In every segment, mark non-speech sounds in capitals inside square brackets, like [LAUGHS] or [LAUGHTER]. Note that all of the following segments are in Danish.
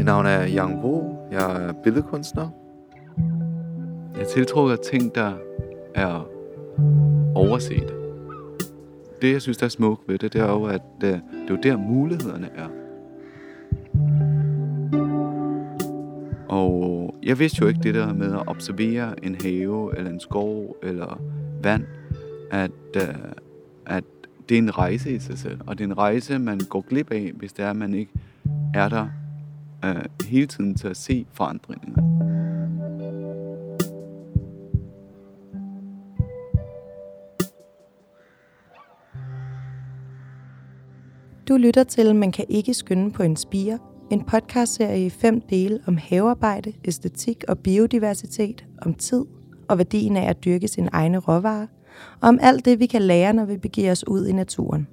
Mit navn er Yang Bo. Jeg er billedkunstner. Jeg tiltrækker ting, der er overset. Det, jeg synes, der er smukt ved det, det er jo, at det, det er jo der, mulighederne er. Og jeg vidste jo ikke det der med at observere en have, eller en skov, eller vand, at, øh, at det er en rejse i sig selv. Og det er en rejse, man går glip af, hvis det er, at man ikke er der øh, hele tiden til at se forandringer. Du lytter til Man kan ikke skynde på en spire, en podcastserie i fem dele om havearbejde, æstetik og biodiversitet, om tid og værdien af at dyrke sin egne råvarer, og om alt det, vi kan lære, når vi begiver os ud i naturen.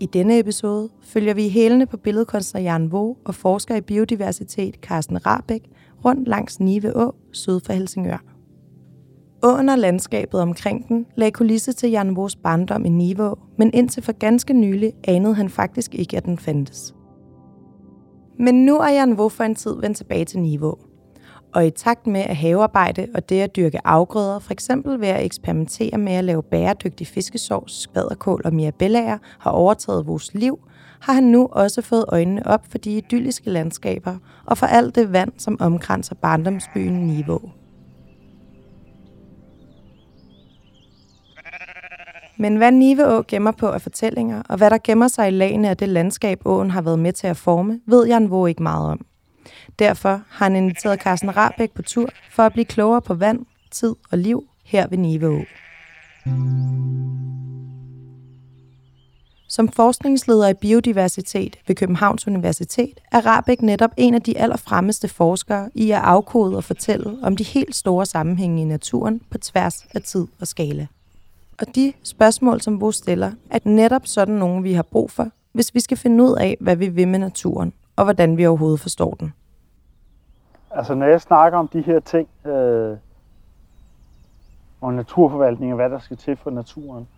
I denne episode følger vi hælene på billedkunstner Jan Vo og forsker i biodiversitet Carsten Rabeck rundt langs Nive Å, syd for Helsingør. Åen og landskabet omkring den lagde kulisse til Jan Vos barndom i Nivå, men indtil for ganske nylig anede han faktisk ikke, at den fandtes. Men nu er Jan Vo for en tid vendt tilbage til Nivå. Og i takt med at havearbejde og det at dyrke afgrøder, for eksempel ved at eksperimentere med at lave bæredygtig fiskesovs, skvaderkål og mirabellager, har overtaget vores liv, har han nu også fået øjnene op for de idylliske landskaber og for alt det vand, som omkranser barndomsbyen Nivå. Men hvad Niveå gemmer på af fortællinger, og hvad der gemmer sig i lagene af det landskab, åen har været med til at forme, ved Jan Vo ikke meget om. Derfor har han inviteret Carsten Rabeck på tur for at blive klogere på vand, tid og liv her ved Niveå. Som forskningsleder i biodiversitet ved Københavns Universitet er Rabeck netop en af de allerfremmeste forskere i at afkode og fortælle om de helt store sammenhænge i naturen på tværs af tid og skala. Og de spørgsmål, som Bo stiller, er netop sådan nogle, vi har brug for, hvis vi skal finde ud af, hvad vi vil med naturen, og hvordan vi overhovedet forstår den. Altså, når jeg snakker om de her ting, øh, og naturforvaltning og hvad der skal til for naturen,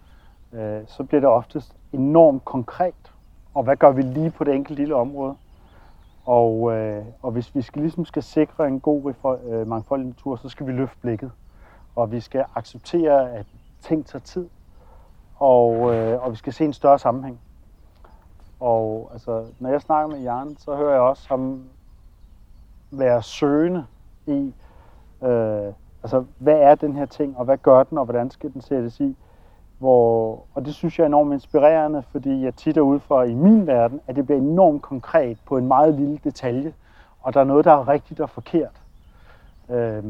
øh, så bliver det oftest enormt konkret. Og hvad gør vi lige på det enkelte lille område? Og, øh, og hvis vi skal, ligesom skal sikre en god øh, mangfoldig natur, så skal vi løfte blikket. Og vi skal acceptere, at ting tager tid, og, øh, og vi skal se en større sammenhæng. Og altså, når jeg snakker med Jan, så hører jeg også ham være søgende i, øh, altså, hvad er den her ting, og hvad gør den, og hvordan skal den sættes i. Hvor, og det synes jeg er enormt inspirerende, fordi jeg tit er ude for i min verden, at det bliver enormt konkret på en meget lille detalje, og der er noget, der er rigtigt og forkert. Øh,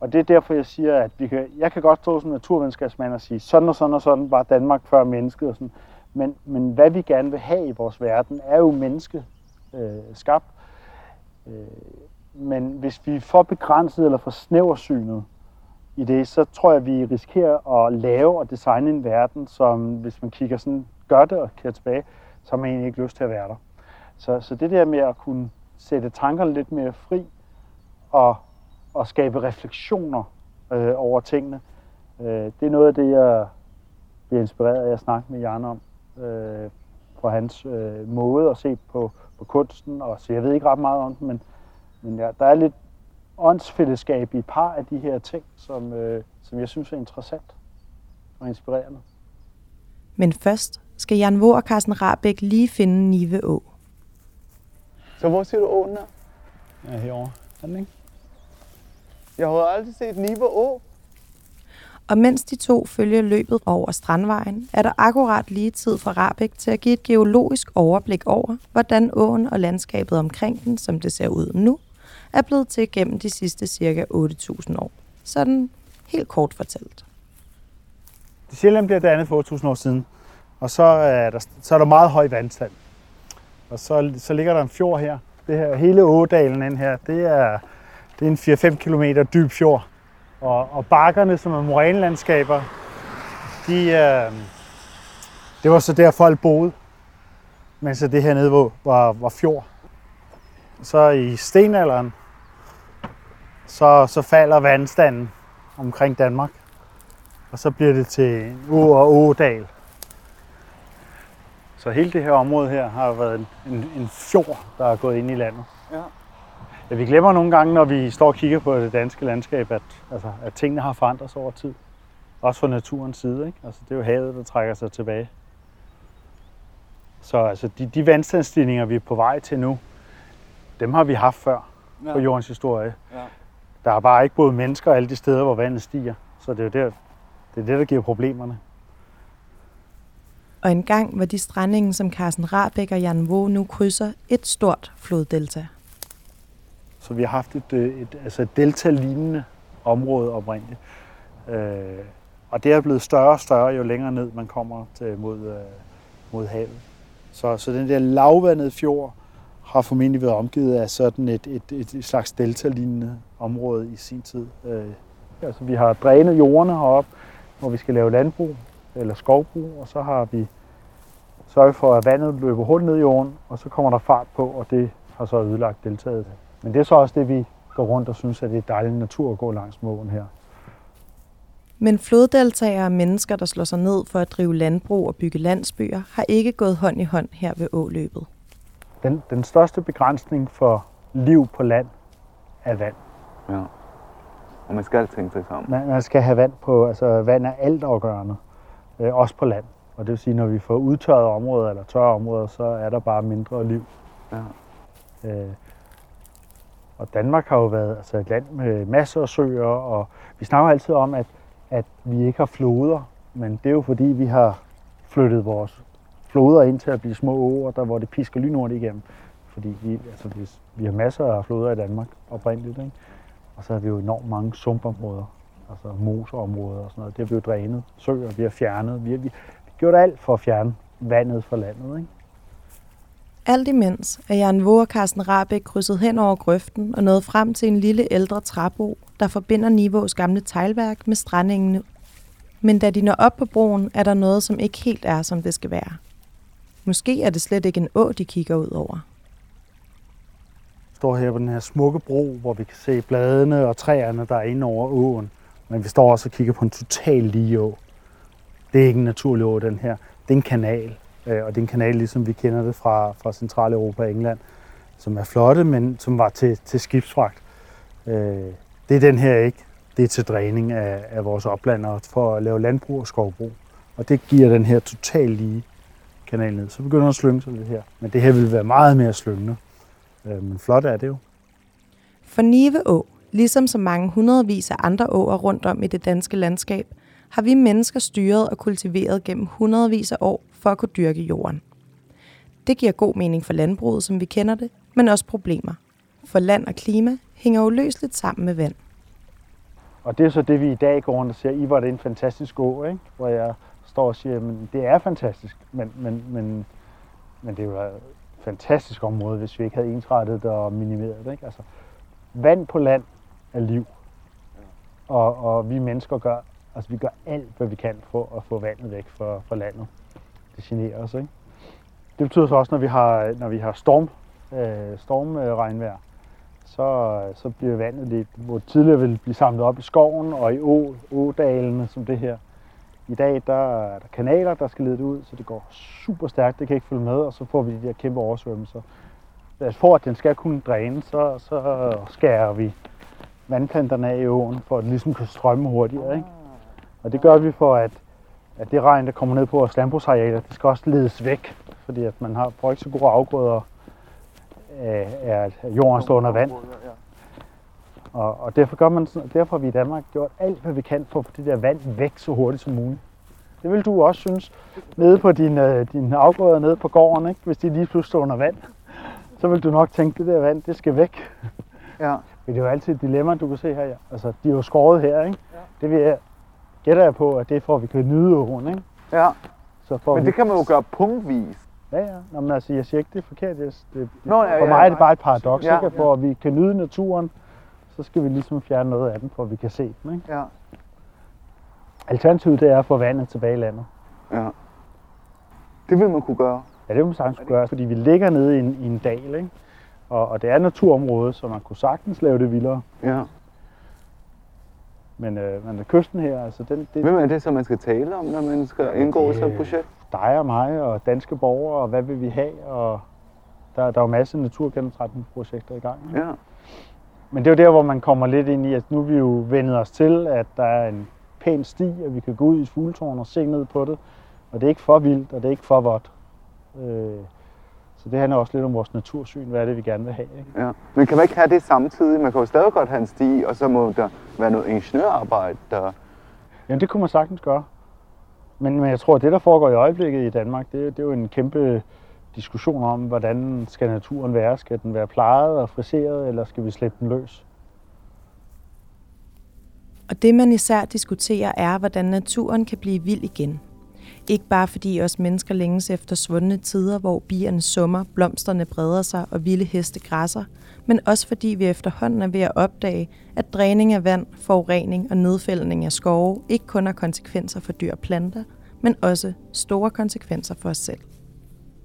og det er derfor, jeg siger, at vi kan, jeg kan godt stå som naturvidenskabsmand og sige, sådan og sådan og sådan var Danmark før mennesket. Og sådan. Men, men hvad vi gerne vil have i vores verden, er jo menneske Øh, øh, men hvis vi får begrænset eller for snæversynet i det, så tror jeg, at vi risikerer at lave og designe en verden, som hvis man kigger sådan, gør det og kigger tilbage, så har man egentlig ikke lyst til at være der. Så, så det der med at kunne sætte tankerne lidt mere fri og og skabe refleksioner øh, over tingene. Øh, det er noget af det, jeg bliver inspireret af at snakke med Jan om. Øh, for hans øh, måde at se på, på kunsten. Og, så jeg ved ikke ret meget om den, men, men ja, der er lidt åndsfællesskab i et par af de her ting, som, øh, som jeg synes er interessant og inspirerende. Men først skal Jan Vore og Carsten Rabæk lige finde Nive Å. Så hvor ser du åen er? Ja, herovre. Er den ikke? Jeg har aldrig set Nive Å. Og mens de to følger løbet over Strandvejen, er der akkurat lige tid for Rabæk til at give et geologisk overblik over, hvordan åen og landskabet omkring den, som det ser ud nu, er blevet til gennem de sidste cirka 8.000 år. Sådan helt kort fortalt. Det Sjælland bliver dannet for 8.000 år siden, og så er, der, så er der meget høj vandstand. Og så, så ligger der en fjord her. Det her hele Ådalen ind her, det er det er en 4-5 km dyb fjord. Og, og bakkerne, som er morænelandskaber, de, øh, det var så der folk boede, mens det her nede var, var, var fjord. Så i stenalderen, så, så falder vandstanden omkring Danmark. Og så bliver det til en å og ådal. Så hele det her område her har været en, en, en fjord, der er gået ind i landet. Ja. Ja, vi glemmer nogle gange, når vi står og kigger på det danske landskab, at, altså, at tingene har forandret sig over tid. Også fra naturens side. Ikke? Altså, det er jo havet, der trækker sig tilbage. Så altså, de, de vandstandsstigninger, vi er på vej til nu, dem har vi haft før Ja. på jordens historie. Ja. Der er bare ikke boet mennesker alle de steder, hvor vandet stiger. Så det er jo der, det, er det der giver problemerne. Og engang var de strandingen, som Carsten Rabeck og Jan Vo nu krydser, et stort floddelta. Så vi har haft et, øh, et, altså et delta-lignende område oprindeligt. Øh, og det er blevet større og større, jo længere ned man kommer til, mod, øh, mod havet. Så, så den der lavvandede fjord har formentlig været omgivet af sådan et, et, et, et slags delta-lignende område i sin tid. Øh, altså vi har drænet jordene heroppe, hvor vi skal lave landbrug eller skovbrug, og så har vi sørget for, at vandet løber hurtigt ned i jorden, og så kommer der fart på, og det har så ødelagt deltaget. Men det er så også det, vi går rundt og synes, at det er dejlig natur at gå langs måen her. Men floddeltager og mennesker, der slår sig ned for at drive landbrug og bygge landsbyer, har ikke gået hånd i hånd her ved åløbet. Den, den største begrænsning for liv på land er vand. Ja. Og man skal tænke sig sammen. Man, man skal have vand på, altså vand er altafgørende, øh, også på land. Og det vil sige, når vi får udtørret områder eller tørre områder, så er der bare mindre liv. Ja. Øh, og Danmark har jo været altså et land med masser af søer, og vi snakker altid om, at, at vi ikke har floder, men det er jo fordi, vi har flyttet vores floder ind til at blive små åer, der hvor det pisker lynhurtigt igennem. Fordi vi, altså, vi, vi har masser af floder i Danmark oprindeligt, ikke? og så har vi jo enormt mange sumpområder, altså moserområder og sådan noget. Det har vi jo drænet, søer, vi har fjernet, vi har, vi, vi har gjort alt for at fjerne vandet fra landet. Ikke? Alt imens er Jan Våge og Carsten Rabeck krydset hen over grøften og nået frem til en lille ældre træbro, der forbinder Nivås gamle teglværk med strandingene. Men da de når op på broen, er der noget, som ikke helt er, som det skal være. Måske er det slet ikke en å, de kigger ud over. Vi står her på den her smukke bro, hvor vi kan se bladene og træerne, der er inde over åen. Men vi står også og kigger på en total lige å. Det er ikke en naturlig å, den her. Det er en kanal. Øh, Og det er en kanal, ligesom vi kender det fra, fra Centraleuropa og England, som er flotte, men som var til, til skibsfragt. Øh, det er den her ikke. Det er til dræning af, af vores oplander for at lave landbrug og skovbrug. Og det giver den her total lige kanal ned. Så begynder den at slynge sig lidt her. Men det her vil være meget mere slyngende. Øh, men flot er det jo. For Nive Å, ligesom så mange hundredvis af andre åer rundt om i det danske landskab, har vi mennesker styret og kultiveret gennem hundredvis af år for at kunne dyrke jorden. Det giver god mening for landbruget, som vi kender det, men også problemer. For land og klima hænger uløseligt sammen med vand. Og det er så det, vi i dag går rundt og siger, I var det en fantastisk å, ikke? hvor jeg står og siger, men det er fantastisk, men, men, men, men det er jo et fantastisk område, hvis vi ikke havde ensrettet det og minimeret det. Ikke? Altså, vand på land er liv, og, og vi mennesker gør, altså vi gør alt, hvad vi kan for at få vandet væk fra, fra landet. Det generer os, ikke? Det betyder så også, når vi har, når vi har storm, øh, stormregnvejr, så, så bliver vandet lidt, hvor tidligere ville blive samlet op i skoven og i å, ådalene som det her. I dag der er der kanaler, der skal lede det ud, så det går super stærkt, det kan ikke følge med, og så får vi de der kæmpe oversvømmelser. Altså for at den skal kunne dræne, så, så skærer vi vandplanterne af i åen, for at den ligesom kan strømme hurtigere. Ikke? Og det gør vi for, at, at det regn, der kommer ned på vores landbrugsarealer, det skal også ledes væk, fordi at man har, får ikke så gode afgrøder af, af at jorden står under vand. Og, og derfor, gør man, sådan- derfor har vi i Danmark gjort alt, hvad vi kan for at få det der vand væk så hurtigt som muligt. Det vil du også synes, nede på dine, dine afgrøder nede på gården, ikke? hvis de lige pludselig står under vand. Så vil du nok tænke, det der vand, det skal væk. Ja. Men det er jo altid et dilemma, du kan se her. Ja. Altså, de er jo skåret her, ikke? Det vil jeg, gætter jeg på, at det er for, at vi kan nyde åen, ikke? ja. Så for Men det kan man jo gøre punktvis. Ja, ja. Nå, men altså, jeg siger ikke, det er forkert. Jeg, det, Nå, ja, for ja, mig er det bare et paradoks, Ja, ikke? At ja. For at vi kan nyde naturen, så skal vi ligesom fjerne noget af den, for at vi kan se den, ikke? Ja. Alternativet, det er at få vandet tilbage i landet. ja. Det vil man kunne gøre. Ja, det vil man sagtens kunne gøre, fordi vi ligger nede i en, i en dal, ikke? Og, og det er et naturområde, så man kunne sagtens lave det vildere. Ja. Men, øh, men kysten her, altså den, det, Hvem er det, som man skal tale om, når man skal indgå i sådan et projekt? dig og mig og danske borgere, og hvad vil vi have, og der, der er jo masser af naturgennemtrætningsprojekter i gang. Ja. Men det er jo der, hvor man kommer lidt ind i, at nu er vi jo vendet os til, at der er en pæn sti, og vi kan gå ud i et fugletårn og se ned på det. Og det er ikke for vildt, og det er ikke for vådt. Øh, så det handler også lidt om vores natursyn, hvad er det, vi gerne vil have. Ikke? ja. Men kan man ikke have det samtidig? Man kan jo stadig godt have en sti, og så må der være noget ingeniørarbejde, der... Jamen det kunne man sagtens gøre. Men, men jeg tror, at det, der foregår i øjeblikket i Danmark, det, er- det er jo en kæmpe diskussion om, hvordan skal naturen være? Skal den være plejet og friseret, eller skal vi slippe den løs? Og det man især diskuterer er, hvordan naturen kan blive vild igen. Ikke bare fordi os mennesker længes efter svundne tider, hvor bierne summer, blomsterne breder sig og vilde heste græsser, men også fordi vi efterhånden er ved at opdage, at dræning af vand, forurening og nedfældning af skove ikke kun har konsekvenser for dyr og planter, men også store konsekvenser for os selv.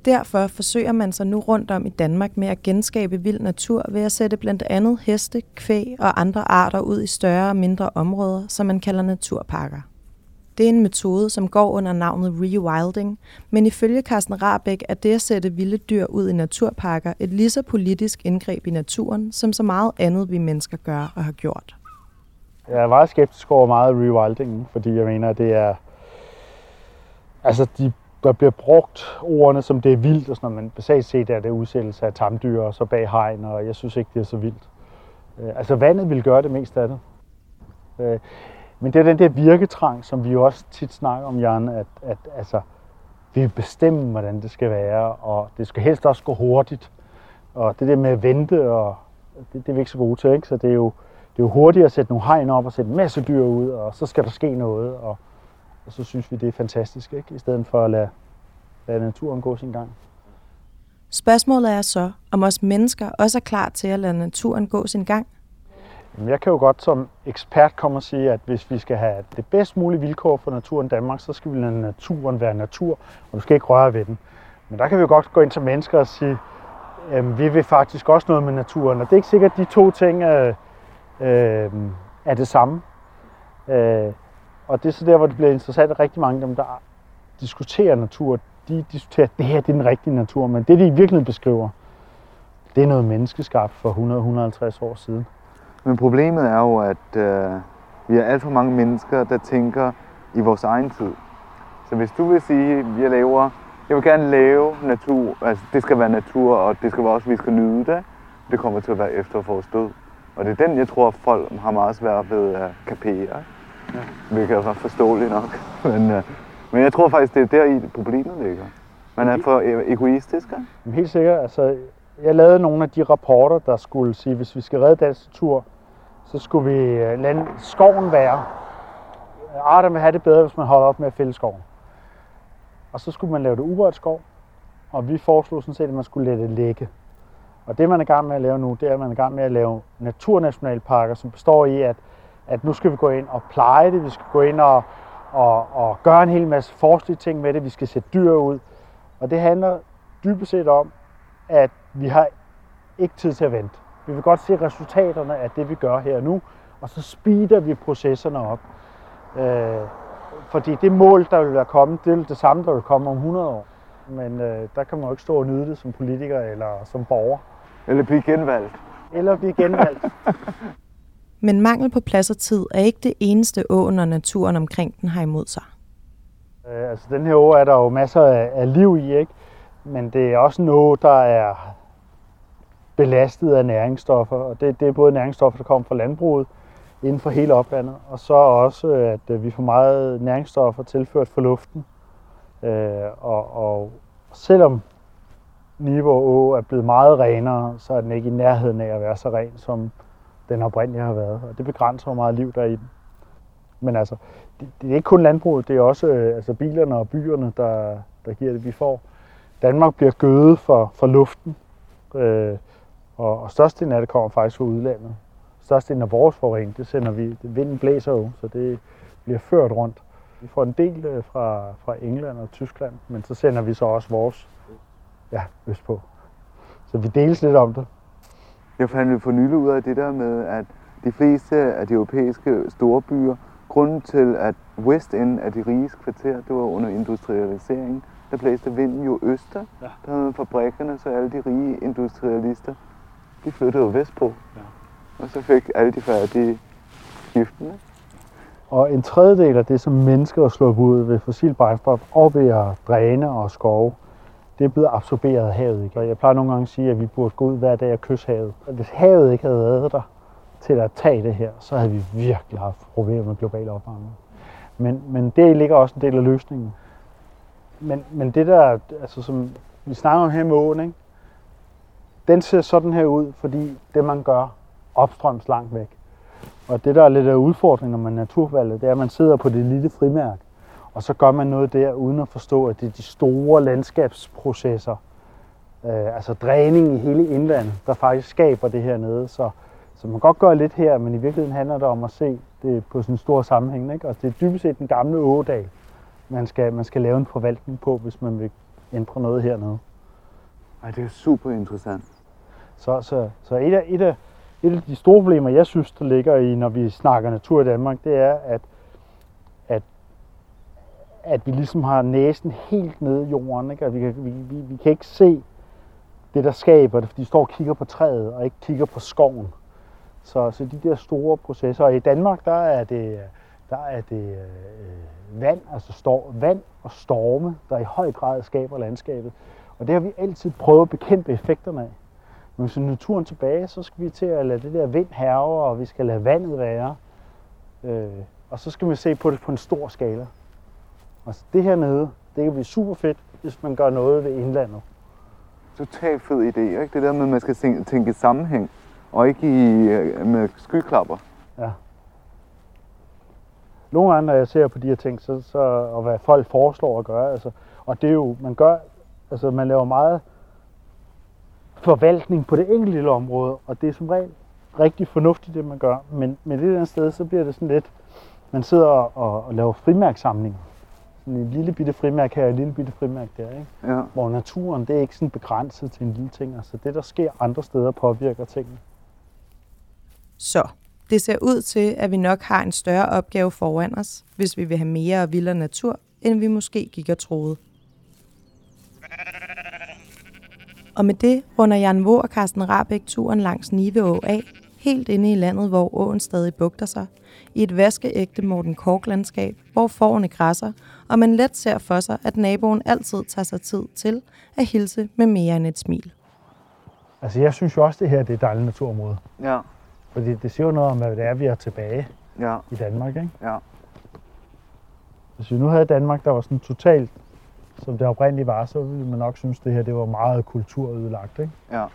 Derfor forsøger man sig nu rundt om i Danmark med at genskabe vild natur ved at sætte blandt andet heste, kvæg og andre arter ud i større og mindre områder, som man kalder naturparker. Det er en metode, som går under navnet rewilding, men ifølge Carsten Rabeck er det at sætte vilde dyr ud i naturparker et lige så politisk indgreb i naturen, som så meget andet vi mennesker gør og har gjort. Jeg er meget skeptisk over meget rewilding, fordi jeg mener, at det er... Altså, de, der bliver brugt ordene, som det er vildt og sådan noget, men basalt set er det udsættelse af tamdyr og så bag hegn, og jeg synes ikke, det er så vildt. Øh, altså, vandet vil gøre det mest af det. Øh, men det er den der virketrang, som vi jo også tit snakker om, Jan, at, at altså, vi vil bestemme, hvordan det skal være, og det skal helst også gå hurtigt. Og det der med at vente, og det, det er vi ikke så gode til, ikke? Så det er jo, det er jo hurtigt at sætte nogle hegn op og sætte en masse dyr ud, og så skal der ske noget, og, og så synes vi, det er fantastisk, ikke? I stedet for at lade, lade naturen gå sin gang. Spørgsmålet er så, om os mennesker også er klar til at lade naturen gå sin gang. Jeg kan jo godt som ekspert komme og sige, at hvis vi skal have det bedst mulige vilkår for naturen i Danmark, så skal vi lade naturen være natur, og du skal ikke røre ved den. Men der kan vi jo godt gå ind til mennesker og sige, at vi vil faktisk også noget med naturen. Og det er ikke sikkert, at de to ting er, øh, er det samme. Øh, og det er så der, hvor det bliver interessant, at rigtig mange af dem, der diskuterer natur, de diskuterer, at det her det er den rigtige natur. Men det, de i virkeligheden beskriver, det er noget menneskeskabt for 100-150 år siden. Men problemet er jo, at øh, vi er alt for mange mennesker, der tænker i vores egen tid. Så hvis du vil sige, at jeg laver, jeg vil gerne lave natur, altså det skal være natur, og det skal være også, vi skal nyde det, det kommer til at være efter vores død. Og det er den, jeg tror, folk har meget svært ved at kapere. Ja. Hvilket er forståeligt nok. [LAUGHS] Men, øh, men jeg tror faktisk, det er der i problemet ligger. Man er for e- egoistisk. ikke? Helt sikkert. Altså, jeg lavede nogle af de rapporter, der skulle sige, hvis vi skal redde dansk natur, så skulle vi øh, lade skoven være. Arterne vil have det bedre, hvis man holder op med at fælde skoven. Og så skulle man lave det urørt skov, og vi foreslog sådan set, at man skulle lade det ligge. Og det, man er i gang med at lave nu, det er, at man er i gang med at lave naturnationalparker, som består i, at, at nu skal vi gå ind og pleje det, vi skal gå ind og, og, og gøre en hel masse forskning ting med det, vi skal sætte dyr ud. Og det handler dybest set om, at vi har ikke tid til at vente. Vi vil godt se resultaterne af det, vi gør her og nu, og så speeder vi processerne op. Øh, fordi det mål, der vil være kommet, det er det samme, der vil komme om 100 år. Men øh, der kan man jo ikke stå og nyde det som politiker eller som borger. Eller blive genvalgt. Eller blive genvalgt. [LAUGHS] Men mangel på plads og tid er ikke det eneste å, når naturen omkring den har imod sig. Øh, altså den her å er der jo masser af, af liv i, ikke? Men det er også en å, der er belastet af næringsstoffer. Og det, det er både næringsstoffer, der kommer fra landbruget inden for hele oplandet, og så også, at øh, vi får meget næringsstoffer tilført fra luften. Øh, og, og selvom Niveau Å er blevet meget renere, så er den ikke i nærheden af at være så ren, som den oprindeligt har været. Og det begrænser, hvor meget liv der er i den. Men altså, det, det er ikke kun landbruget, det er også øh, altså bilerne og byerne, der, der giver det. Vi får Danmark bliver gødet for, for luften, øh, og, og størstedelen af det kommer faktisk fra udlandet. Størstedelen af vores forurening, det sender vi, vinden blæser jo, så det bliver ført rundt. Vi får en del øh, fra, fra England og Tyskland, men så sender vi så også vores ja, østpå. Så vi deles lidt om det. Jeg fandt jo for nylig ud af det der med, at de fleste af de europæiske store byer, grunden til, at West End er de riges kvarter, det var under industrialiseringen. Der blæste vinden jo øster, Ja. ja. der havde fabrikkerne, så alle de rige industrialister, de flyttede jo vestpå. Ja. Og så fik alle de fattige skiften. ikke? Og en tredjedel af det, som mennesker har slået ud ved fossil brændstof og ved at dræne og skove, det er blevet absorberet af havet. Ikke? Og jeg plejer nogle gange at sige, at vi burde gå ud hver dag og kysse havet. Og hvis havet ikke havde været der til at tage det her, så havde vi virkelig haft problemer med global opvarmning. Men, men det ligger også en del af løsningen. Men, men det der, altså som vi snakker om her med åen, ikke? Den ser sådan her ud, fordi det man gør opstrøms langt væk. Og det, der er lidt af udfordringen, når man det er, at man sidder på det lille frimærk, og så gør man noget der, uden at forstå, at det er de store landskabsprocesser, øh, altså dræning i hele indlandet, der faktisk skaber det her nede. Så, så man kan godt gøre lidt her, men i virkeligheden handler det om at se det på sådan en stor sammenhæng. Ikke? Og det er dybest set den gamle ådal, man skal, man skal lave en forvaltning på, hvis man vil ændre noget hernede. Ej, det er super interessant. Så, så, så et, af, et, af, et af de store problemer, jeg synes, der ligger i, når vi snakker natur i Danmark, det er, at, at, at vi ligesom har næsen helt nede i jorden. Ikke? At vi, kan, vi, vi, vi kan ikke se det, der skaber det, fordi de står og kigger på træet og ikke kigger på skoven. Så, så de der store processer. Og i Danmark, der er det, der er det øh, vand, altså stor, vand og storme, der i høj grad skaber landskabet. Og det har vi altid prøvet at bekæmpe effekterne af. Men hvis vi er turen tilbage, så skal vi til at lade det der vind herve, og vi skal lade vandet være. Øh, og så skal vi se på det på en stor skala. Altså det her nede, det kan blive super fedt, hvis man gør noget ved indlandet. Totalt fed idé, ikke? Det der med, at man skal tænke, tænke sammenhæng, og ikke i, øh, med skyklapper. Nogle gange, når jeg ser på de her ting, så, så, og hvad folk foreslår at gøre, altså, og det er jo, man gør, altså man laver meget forvaltning på det enkelte område, og det er som regel rigtig fornuftigt, det man gør, men, men det der sted, så bliver det sådan lidt, man sidder og, og, laver frimærksamling. Sådan en lille bitte frimærk her, og en lille bitte frimærk der, ikke? Ja. Hvor naturen, det er ikke sådan begrænset til en lille ting, altså det, der sker andre steder, påvirker tingene. Så det ser ud til, at vi nok har en større opgave foran os, hvis vi vil have mere og vildere natur, end vi måske gik og troede. Og med det runder Jan Vore og Carsten Rabeck turen langs Niveå af, helt inde i landet, hvor åen stadig bugter sig, i et vaskeægte Morten Kork-landskab, hvor forerne græsser, og man let ser for sig, at naboen altid tager sig tid til at hilse med mere end et smil. Altså jeg synes jo også, det her det er et dejligt naturområde. Ja. Fordi det siger jo noget om, hvad det er, vi er tilbage Ja. i Danmark, ikke? Ja. Hvis vi nu havde Danmark, der var sådan totalt, som det oprindeligt var, så ville man nok synes, det her det var meget kulturødelagt, ikke? Ja.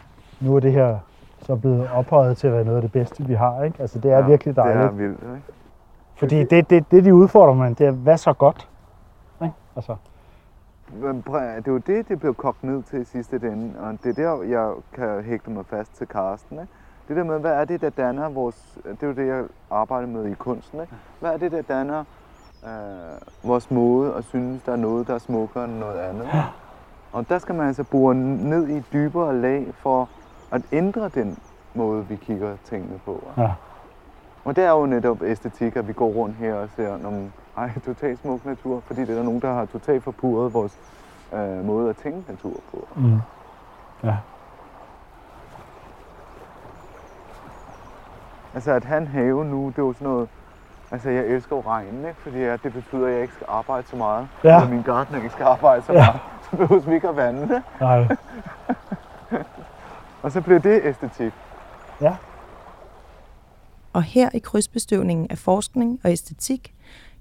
Nu er det her så blevet ophøjet til at være noget af det bedste, vi har, ikke? Altså det er ja. virkelig dejligt. Det er vildt, ikke? Fordi det, det, det, de udfordrer man, det er, hvad så godt? Ikke? Altså, Men Det er jo det, det blev kogt ned til i sidste ende, og det er der, jeg kan hægte mig fast til Karsten. Ikke? Det der med, hvad er det, der danner vores... Det er jo det, jeg arbejder med i kunsten. Ikke? Hvad er det, der danner øh, vores måde at synes, der er noget, der er smukkere end noget andet? Og der skal man altså bore ned i dybere lag for at ændre den måde, vi kigger tingene på. Ja. Og det er jo netop æstetik, at vi går rundt her og ser nogle ej, totalt smuk natur, fordi det er der nogen, der har totalt forpurret vores øh, måde at tænke natur på. mm. ja. Altså at han have nu, det er jo sådan noget, altså jeg elsker jo regnen, ikke? fordi at det betyder, at jeg ikke skal arbejde så meget. Ja. Eller min gartner ikke skal arbejde så Ja. meget. Så behøver vi ikke at vande. Nej. [LAUGHS] Og så bliver det æstetik. Og her i krydsbestøvningen af forskning og æstetik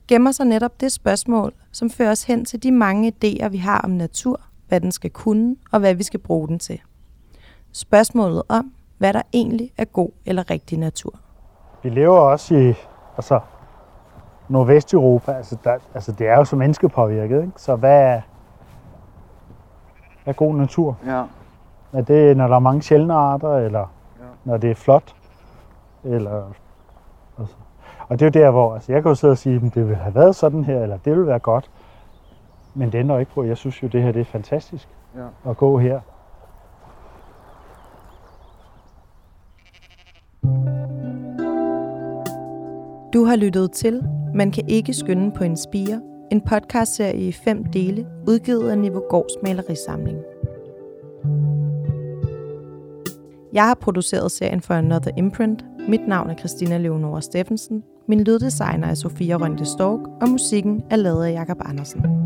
gemmer sig netop det spørgsmål, som fører os hen til de mange idéer, vi har om natur, hvad den skal kunne og hvad vi skal bruge den til. Spørgsmålet om, hvad der egentlig er god eller rigtig natur. Vi lever også i altså, Nordvesteuropa, altså, der, altså det er jo så menneskepåvirket, ikke? Så hvad er, hvad er god natur? Ja. Er det, når der er mange sjældne arter, eller Ja. når det er flot? Eller, altså. Og det er jo der, hvor altså, jeg kan jo sidde og sige, at det ville have været sådan her, eller det ville være godt. Men det ændrer ikke på, jeg synes jo, det her det er fantastisk Ja. at gå her. Du har lyttet til man kan ikke skynde på en spire, en podcastserie i fem dele, udgivet af Niveau Gårds malerisamling. Jeg har produceret serien for Another Imprint. Mit navn er Christina Leonora Steffensen. Min lyddesigner er Sofia Rønde Stork, og musikken er lavet af Jakob Andersen.